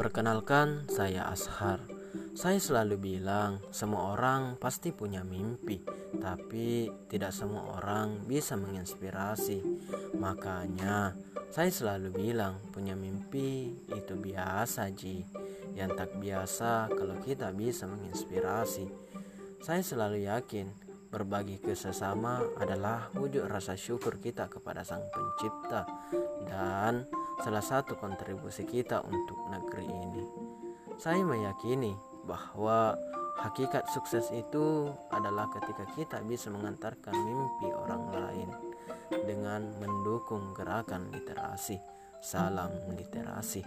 Perkenalkan, saya Ashar. Saya selalu bilang, semua orang pasti punya mimpi, tapi tidak semua orang bisa menginspirasi. Makanya, saya selalu bilang, punya mimpi itu biasa, Ji. Yang tak biasa kalau kita bisa menginspirasi. Saya selalu yakin, berbagi ke sesama adalah wujud rasa syukur kita kepada Sang Pencipta dan salah satu kontribusi kita untuk negeri ini. Saya meyakini bahwa hakikat sukses itu adalah ketika kita bisa mengantarkan mimpi orang lain dengan mendukung gerakan literasi. Salam literasi.